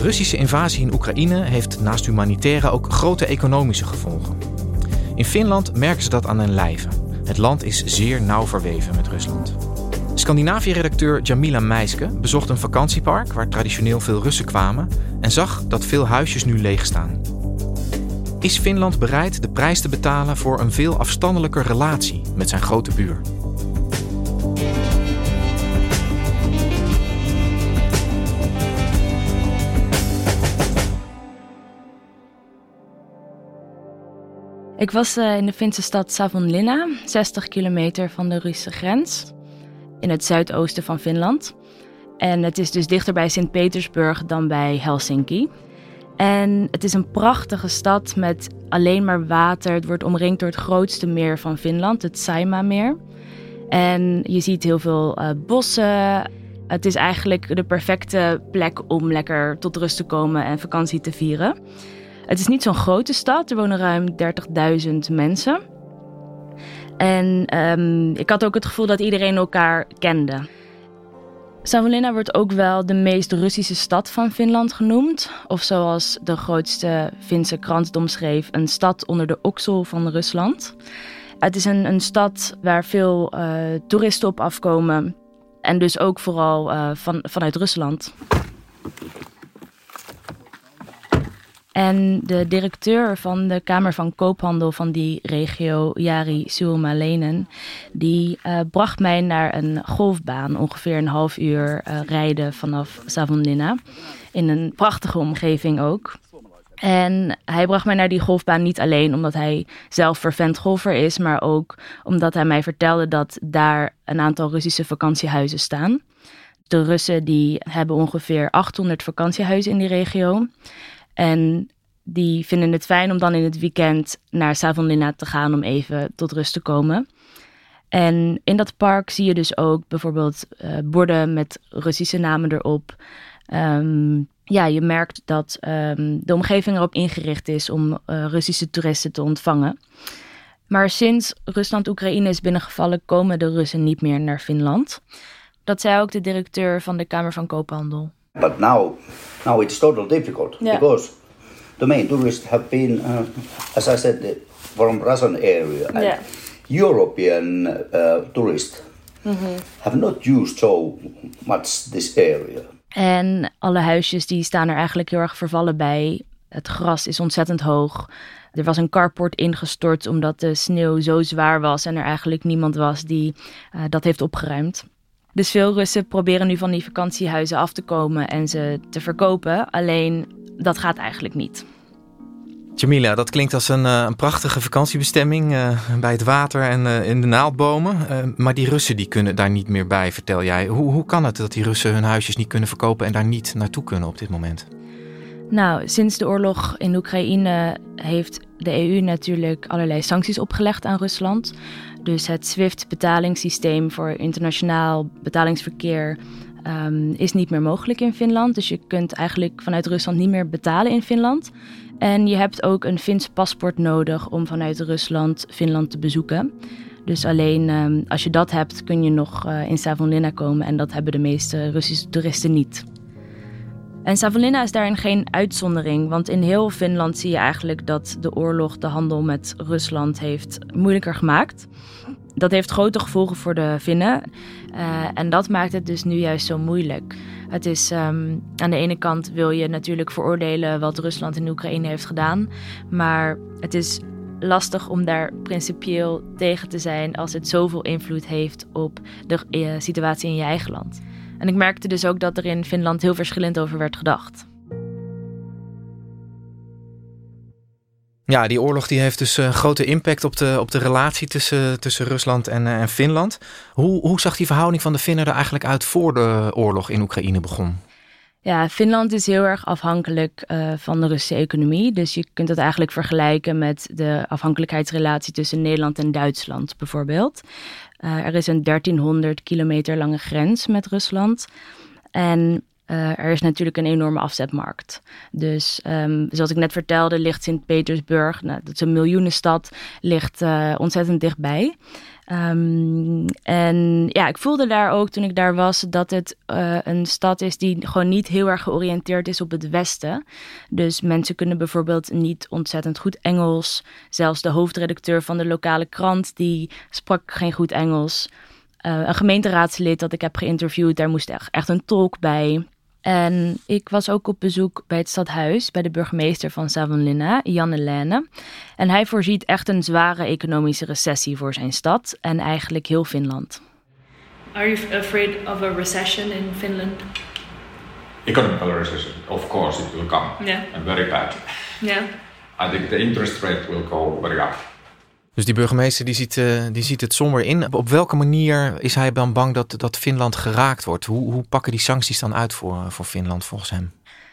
De Russische invasie in Oekraïne heeft naast humanitaire ook grote economische gevolgen. In Finland merken ze dat aan hun lijve. Het land is zeer nauw verweven met Rusland. Scandinavië-redacteur Jamila Meiske bezocht een vakantiepark waar traditioneel veel Russen kwamen en zag dat veel huisjes nu leeg staan. Is Finland bereid de prijs te betalen voor een veel afstandelijker relatie met zijn grote buur? Ik was eh, in de Finse stad Savonlinna, 60 kilometer van de Russische grens, in het zuidoosten van Finland. En het is dus dichter bij Sint-Petersburg dan bij Helsinki. En het is een prachtige stad met alleen maar water. Het wordt omringd door het grootste meer van Finland, het Saimaa-meer. En je ziet heel veel uh, bossen. Het is eigenlijk de perfecte plek om lekker tot rust te komen en vakantie te vieren. Het is niet zo'n grote stad. Er wonen ruim 30.000 mensen. En um, ik had ook het gevoel dat iedereen elkaar kende. Savonlinna wordt ook wel de meest Russische stad van Finland genoemd. Of zoals de grootste Finse krant omschreef, een stad onder de oksel van Rusland. Het is een, een stad waar veel uh, toeristen op afkomen. En dus ook vooral uh, van, vanuit Rusland. En de directeur van de Kamer van Koophandel van die regio, Jari Suomalenen, die uh, bracht mij naar een golfbaan, ongeveer een half uur uh, rijden vanaf Savonlinna. In een prachtige omgeving ook. En hij bracht mij naar die golfbaan niet alleen omdat hij zelf vervent golfer is, maar ook omdat hij mij vertelde dat daar een aantal Russische vakantiehuizen staan. De Russen die hebben ongeveer 800 vakantiehuizen in die regio. En die vinden het fijn om dan in het weekend naar Savonlinna te gaan om even tot rust te komen. En in dat park zie je dus ook bijvoorbeeld uh, borden met Russische namen erop. Um, ja, je merkt dat um, de omgeving erop ingericht is om uh, Russische toeristen te ontvangen. Maar sinds Rusland Oekraïne is binnengevallen, komen de Russen niet meer naar Finland. Dat zei ook de directeur van de Kamer van Koophandel. But now, now it's totally difficult yeah. because the main tourists have been, uh, as I said, from Russian area and yeah. European uh, tourists mm-hmm. have not used so much this area. En alle huisjes die staan er eigenlijk heel erg vervallen bij. Het gras is ontzettend hoog. Er was een carport ingestort omdat de sneeuw zo zwaar was en er eigenlijk niemand was die uh, dat heeft opgeruimd. Dus veel Russen proberen nu van die vakantiehuizen af te komen en ze te verkopen. Alleen dat gaat eigenlijk niet. Jamila, dat klinkt als een, uh, een prachtige vakantiebestemming uh, bij het water en uh, in de naaldbomen. maar die Russen die kunnen daar niet meer bij, vertel jij. Hoe, hoe kan het dat die Russen hun huisjes niet kunnen verkopen en daar niet naartoe kunnen op dit moment? Nou, sinds de oorlog in Oekraïne heeft de EU natuurlijk allerlei sancties opgelegd aan Rusland. Dus het SWIFT-betalingssysteem voor internationaal betalingsverkeer um, is niet meer mogelijk in Finland. Dus je kunt eigenlijk vanuit Rusland niet meer betalen in Finland. En je hebt ook een Fins paspoort nodig om vanuit Rusland Finland te bezoeken. Dus alleen um, als je dat hebt, kun je nog uh, in Savonlinna komen. En dat hebben de meeste Russische toeristen niet. En Savonlinna is daarin geen uitzondering, want in heel Finland zie je eigenlijk dat de oorlog de handel met Rusland heeft moeilijker gemaakt. Dat heeft grote gevolgen voor de Finnen uh, en dat maakt het dus nu juist zo moeilijk. Het is um, aan de ene kant wil je natuurlijk veroordelen wat Rusland in Oekraïne heeft gedaan, maar het is lastig om daar principieel tegen te zijn als het zoveel invloed heeft op de uh, situatie in je eigen land. En ik merkte dus ook dat er in Finland heel verschillend over werd gedacht. Ja, die oorlog die heeft dus een uh, grote impact op de, op de relatie tussen, tussen Rusland en, uh, en Finland. Hoe, hoe zag die verhouding van de Finnen er eigenlijk uit voor de oorlog in Oekraïne begon? Ja, Finland is heel erg afhankelijk uh, van de Russische economie. Dus je kunt dat eigenlijk vergelijken met de afhankelijkheidsrelatie tussen Nederland en Duitsland bijvoorbeeld. Uh, er is een 1300 kilometer lange grens met Rusland. En uh, er is natuurlijk een enorme afzetmarkt. Dus um, zoals ik net vertelde, ligt Sint-Petersburg, nou, dat is een miljoenenstad, ligt ontzettend dichtbij. Um, en ja, ik voelde daar ook toen ik daar was dat het uh, een stad is die gewoon niet heel erg georiënteerd is op het Westen. Dus mensen kunnen bijvoorbeeld niet ontzettend goed Engels. Zelfs de hoofdredacteur van de lokale krant, die sprak geen goed Engels. Een gemeenteraadslid dat ik heb geïnterviewd, daar moest echt, echt een tolk bij. En ik was ook op bezoek bij het stadhuis, bij de burgemeester van Savonlinna, Jan Helene. En hij voorziet echt een zware economische recessie voor zijn stad en eigenlijk heel Finland. Are you afraid of a recession in Finland? Economic recession, of course it will come. Yeah. And very bad. Yeah. I think the interest rate will go very up. Dus die burgemeester die ziet, uh, die ziet het somber in. Op welke manier is hij dan bang dat, dat Finland geraakt wordt? Hoe, hoe pakken die sancties dan uit voor, voor Finland volgens hem?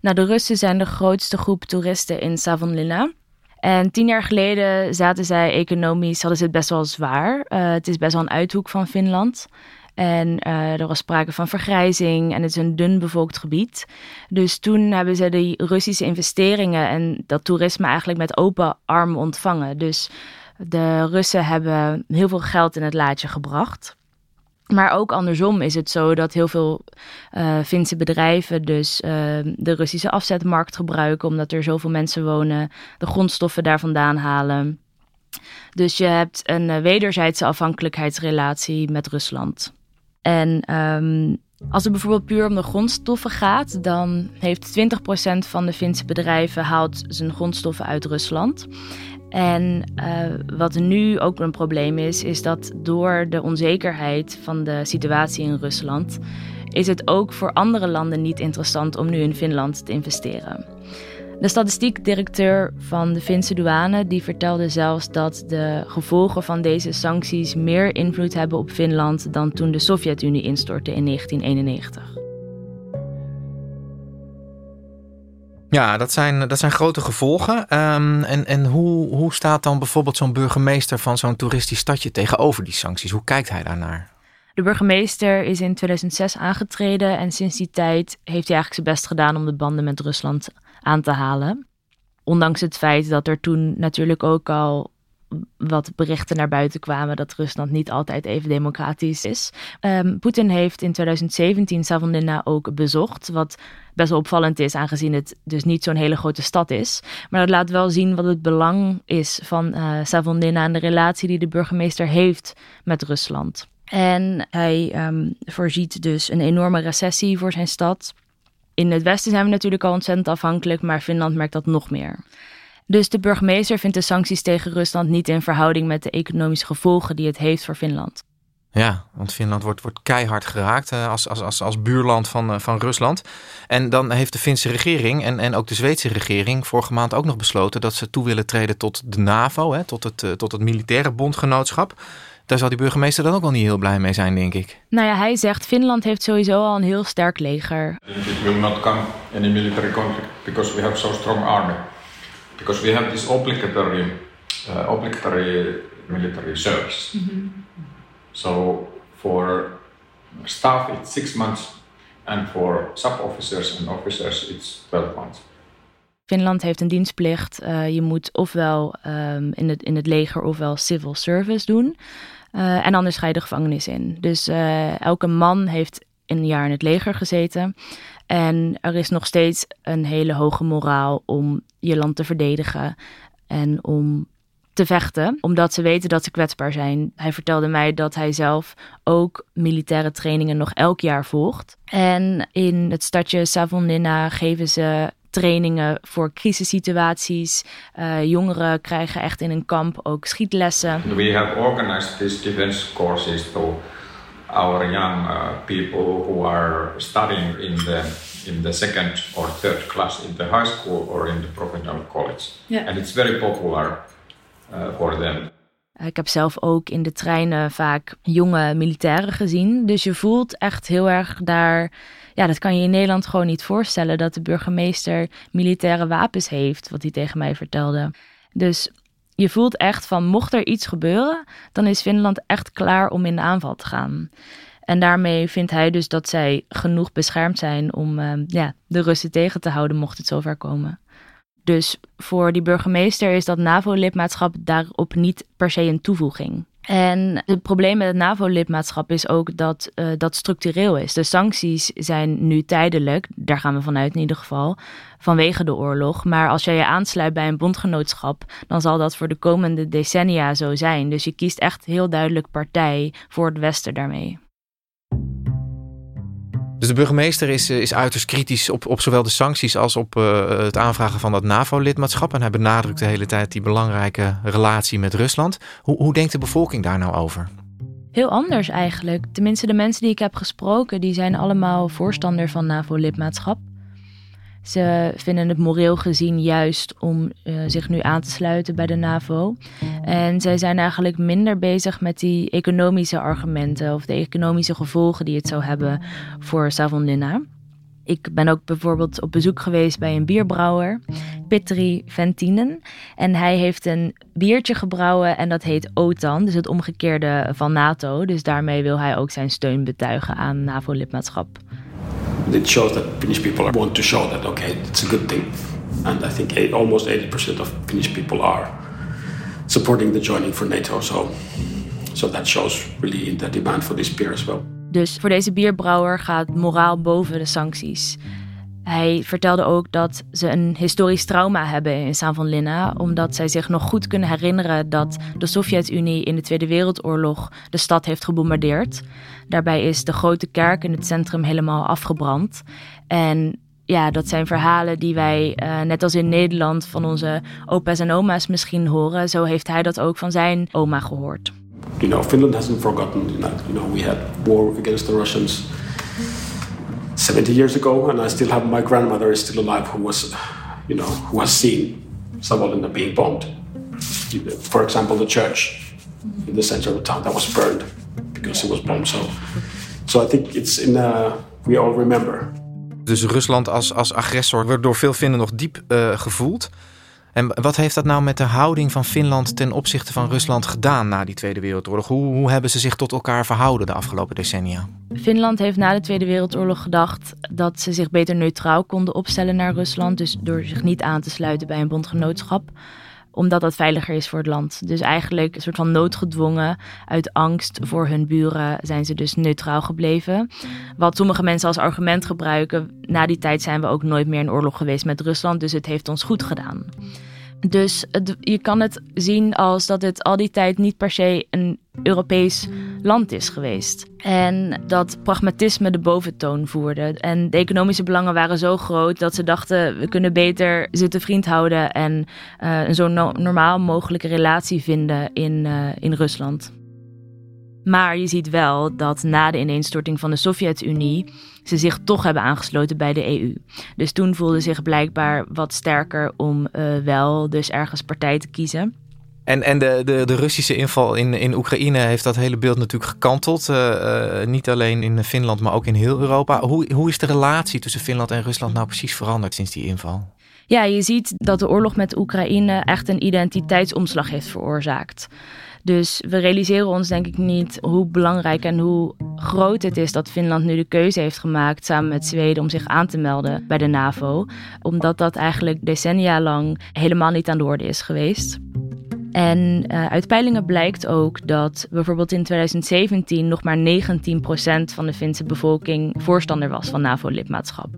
Nou, de Russen zijn de grootste groep toeristen in Savonlinna. En tien jaar geleden zaten zij economisch, hadden ze het best wel zwaar. Uh, het is best wel een uithoek van Finland. En er was sprake van vergrijzing en het is een dun bevolkt gebied. Dus toen hebben ze die Russische investeringen en dat toerisme eigenlijk met open arm ontvangen. Dus de Russen hebben heel veel geld in het laadje gebracht. Maar ook andersom is het zo dat heel veel uh, Finse bedrijven dus uh, de Russische afzetmarkt gebruiken, omdat er zoveel mensen wonen, de grondstoffen daar vandaan halen. Dus je hebt een uh, wederzijdse afhankelijkheidsrelatie met Rusland. En um, als het bijvoorbeeld puur om de grondstoffen gaat, dan heeft 20% van de Finse bedrijven haalt zijn grondstoffen uit Rusland. En uh, wat nu ook een probleem is, is dat door de onzekerheid van de situatie in Rusland, is het ook voor andere landen niet interessant om nu in Finland te investeren. De statistiekdirecteur van de Finse douane die vertelde zelfs dat de gevolgen van deze sancties meer invloed hebben op Finland dan toen de Sovjet-Unie instortte in 1991. Ja, dat zijn, dat zijn grote gevolgen. Um, en en hoe, hoe staat dan bijvoorbeeld zo'n burgemeester van zo'n toeristisch stadje tegenover die sancties? Hoe kijkt hij daarnaar? De burgemeester is in 2006 aangetreden en sinds die tijd heeft hij eigenlijk zijn best gedaan om de banden met Rusland aan te halen. Ondanks het feit dat er toen natuurlijk ook al wat berichten naar buiten kwamen dat Rusland niet altijd even democratisch is. Um, Poetin heeft in 2017 Savonlinna ook bezocht, wat best wel opvallend is, aangezien het dus niet zo'n hele grote stad is. Maar dat laat wel zien wat het belang is van uh, Savonlinna en de relatie die de burgemeester heeft met Rusland. En hij um, voorziet dus een enorme recessie voor zijn stad. In het westen zijn we natuurlijk al ontzettend afhankelijk, maar Finland merkt dat nog meer. Dus de burgemeester vindt de sancties tegen Rusland niet in verhouding met de economische gevolgen die het heeft voor Finland. Ja, want Finland wordt, wordt keihard geraakt uh, als, als, als, als buurland van, uh, van Rusland. En dan heeft de Finse regering en, en ook de Zweedse regering vorige maand ook nog besloten dat ze toe willen treden tot de NAVO, hè, tot, het, uh, tot het militaire bondgenootschap. Daar zal die burgemeester dan ook wel niet heel blij mee zijn, denk ik. Nou ja, hij zegt Finland heeft sowieso al een heel sterk leger. It will not come any military conflict because we have so strong army. Because we have this obligatory, obligatory military service. Mm -hmm. So for staff it's six months and for sub-officers and officers it's 12 months. Finland heeft een dienstplicht. Uh, je moet ofwel um, in, het, in het leger ofwel civil service doen. Uh, en anders ga je de gevangenis in. Dus uh, elke man heeft een jaar in het leger gezeten. En er is nog steeds een hele hoge moraal om je land te verdedigen en om te vechten, omdat ze weten dat ze kwetsbaar zijn. Hij vertelde mij dat hij zelf ook militaire trainingen nog elk jaar volgt. En in het stadje Savonlinna geven ze trainingen voor crisissituaties. Uh, jongeren krijgen echt in een kamp ook schietlessen. We have organized these defense courses to our young uh, people who are studying in the in the second or third class in the high school or in the professional college. Yeah. And it's very popular uh, for them. Ik heb zelf ook in de treinen vaak jonge militairen gezien. Dus je voelt echt heel erg daar. Ja, dat kan je in Nederland gewoon niet voorstellen dat de burgemeester militaire wapens heeft, wat hij tegen mij vertelde. Dus je voelt echt van mocht er iets gebeuren, dan is Finland echt klaar om in de aanval te gaan. En daarmee vindt hij dus dat zij genoeg beschermd zijn om uh, ja, de Russen tegen te houden mocht het zover komen. Dus voor die burgemeester is dat NAVO-lidmaatschap daarop niet per se een toevoeging. En het probleem met het NAVO-lidmaatschap is ook dat uh, dat structureel is. De sancties zijn nu tijdelijk, daar gaan we vanuit in ieder geval, vanwege de oorlog. Maar als jij je aansluit bij een bondgenootschap, dan zal dat voor de komende decennia zo zijn. Dus je kiest echt heel duidelijk partij voor het Westen daarmee. Dus de burgemeester is, eh, is uiterst kritisch op, op zowel de sancties als op uh, het aanvragen van dat NAVO-lidmaatschap. En hij benadrukt de hele tijd die belangrijke relatie met Rusland. Hoe, hoe denkt de bevolking daar nou over? Heel anders eigenlijk. Tenminste, de mensen die ik heb gesproken, die zijn allemaal voorstander van NAVO-lidmaatschap. Ze vinden het moreel gezien juist om uh, zich nu aan te sluiten bij de NAVO. En zij zijn eigenlijk minder bezig met die economische argumenten of de economische gevolgen die het zou hebben voor Savonlinna. Ik ben ook bijvoorbeeld op bezoek geweest bij een bierbrouwer, Petri Ventinen. En hij heeft een biertje gebrouwen en dat heet OTAN, dus het omgekeerde van NATO. Dus daarmee wil hij ook zijn steun betuigen aan NAVO-lidmaatschap. It shows that Finnish people want to show that okay, it's a good thing, and I think eight, almost eighty percent of Finnish people are supporting the joining for NATO. So, so that shows really the demand for this beer as well. Dus voor deze bierbrouwer gaat moraal boven de sancties. Hij vertelde ook dat ze een historisch trauma hebben in Savonlinna, omdat zij zich nog goed kunnen herinneren dat de Sovjet-Unie in de Tweede Wereldoorlog de stad heeft gebombardeerd. Daarbij is de grote kerk in het centrum helemaal afgebrand. En ja, dat zijn verhalen die wij, uh, net als in Nederland, van onze opa's en oma's misschien horen. Zo heeft hij dat ook van zijn oma gehoord. You know, Finland hasn't forgotten. You know, we had war against the Russians 70 years ago, and I still have my grandmother is still alive who was, you know, who has seen Savonlinna being bombed. For example, the church in the center of the town that was burned because it was bombed. So, so I think it's in uh, we all remember. Dus Rusland als, als agressor wordt door veel Finnen nog diep uh, gevoeld. En wat heeft dat nou met de houding van Finland ten opzichte van Rusland gedaan na die Tweede Wereldoorlog? Hoe, hoe hebben ze zich tot elkaar verhouden de afgelopen decennia? Finland heeft na de Tweede Wereldoorlog gedacht dat ze zich beter neutraal konden opstellen naar Rusland. Dus door zich niet aan te sluiten bij een bondgenootschap omdat dat veiliger is voor het land. Dus eigenlijk een soort van noodgedwongen, uit angst voor hun buren zijn ze dus neutraal gebleven. Wat sommige mensen als argument gebruiken, na die tijd zijn we ook nooit meer in oorlog geweest met Rusland, dus het heeft ons goed gedaan. Dus je kan het zien als dat het al die tijd niet per se een Europees land is geweest. En dat pragmatisme de boventoon voerde. En de economische belangen waren zo groot dat ze dachten: we kunnen beter ze te vriend houden en uh, een zo normaal mogelijke relatie vinden in, uh, in Rusland. Maar je ziet wel dat na de ineenstorting van de Sovjet-Unie ze zich toch hebben aangesloten bij de EU. Dus toen voelden ze zich blijkbaar wat sterker om uh, wel dus ergens partij te kiezen. En, en de, de, de Russische inval in, in Oekraïne heeft dat hele beeld natuurlijk gekanteld. Uh, uh, niet alleen in Finland, maar ook in heel Europa. Hoe, hoe is de relatie tussen Finland en Rusland nou precies veranderd sinds die inval? Ja, je ziet dat de oorlog met Oekraïne echt een identiteitsomslag heeft veroorzaakt. Dus we realiseren ons denk ik niet hoe belangrijk en hoe groot het is dat Finland nu de keuze heeft gemaakt samen met Zweden om zich aan te melden bij de NAVO. Omdat dat eigenlijk decennia lang helemaal niet aan de orde is geweest. En uh, uit peilingen blijkt ook dat bijvoorbeeld in 2017 nog maar 19% van de Finse bevolking voorstander was van NAVO-lidmaatschap.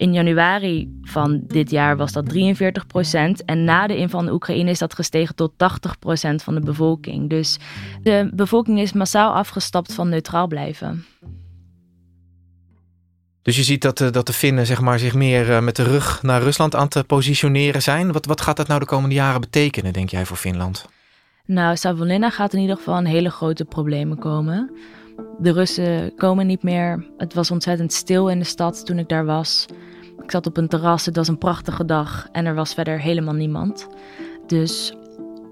In januari van dit jaar was dat 43% En na de inval van Oekraïne is dat gestegen tot 80% van de bevolking. Dus de bevolking is massaal afgestapt van neutraal blijven. Dus je ziet dat de, dat de Finnen zeg maar, zich meer eh, met de rug naar Rusland aan te positioneren zijn. Wat, wat gaat dat nou de komende jaren betekenen, denk jij, voor Finland? Nou, Savonlinna gaat in ieder geval een hele grote problemen komen. De Russen komen niet meer. Het was ontzettend stil in de stad toen ik daar was. Ik zat op een terras, het was een prachtige dag en er was verder helemaal niemand. Dus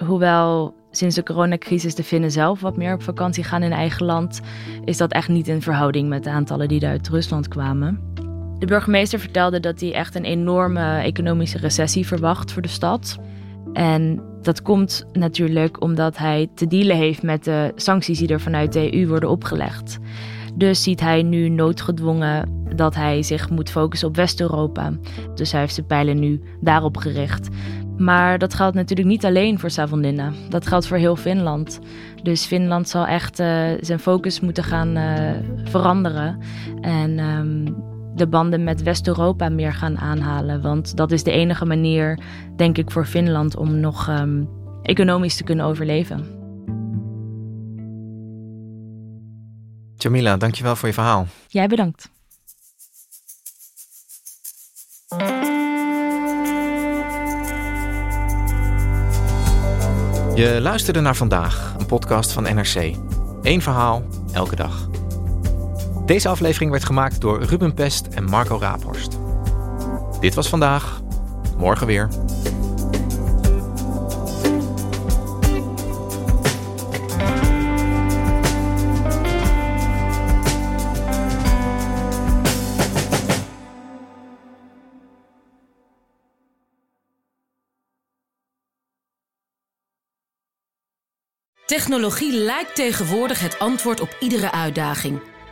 hoewel sinds de coronacrisis de Finnen zelf wat meer op vakantie gaan in eigen land, is dat echt niet in verhouding met de aantallen die uit Rusland kwamen. De burgemeester vertelde dat hij echt een enorme economische recessie verwacht voor de stad. En dat komt natuurlijk omdat hij te dealen heeft met de sancties die er vanuit de EU worden opgelegd. Dus ziet hij nu noodgedwongen dat hij zich moet focussen op West-Europa. Dus hij heeft zijn pijlen nu daarop gericht. Maar dat geldt natuurlijk niet alleen voor Savonlinna. Dat geldt voor heel Finland. Dus Finland zal echt uh, zijn focus moeten gaan uh, veranderen. En um, de banden met West-Europa meer gaan aanhalen. Want dat is de enige manier, denk ik, voor Finland om nog um, economisch te kunnen overleven. Jamila, dankjewel voor je verhaal. Jij bedankt. Je luisterde naar vandaag, een podcast van NRC. Eén verhaal, elke dag. Deze aflevering werd gemaakt door Ruben Pest en Marco Raaphorst. Dit was vandaag, morgen weer. Technologie lijkt tegenwoordig het antwoord op iedere uitdaging.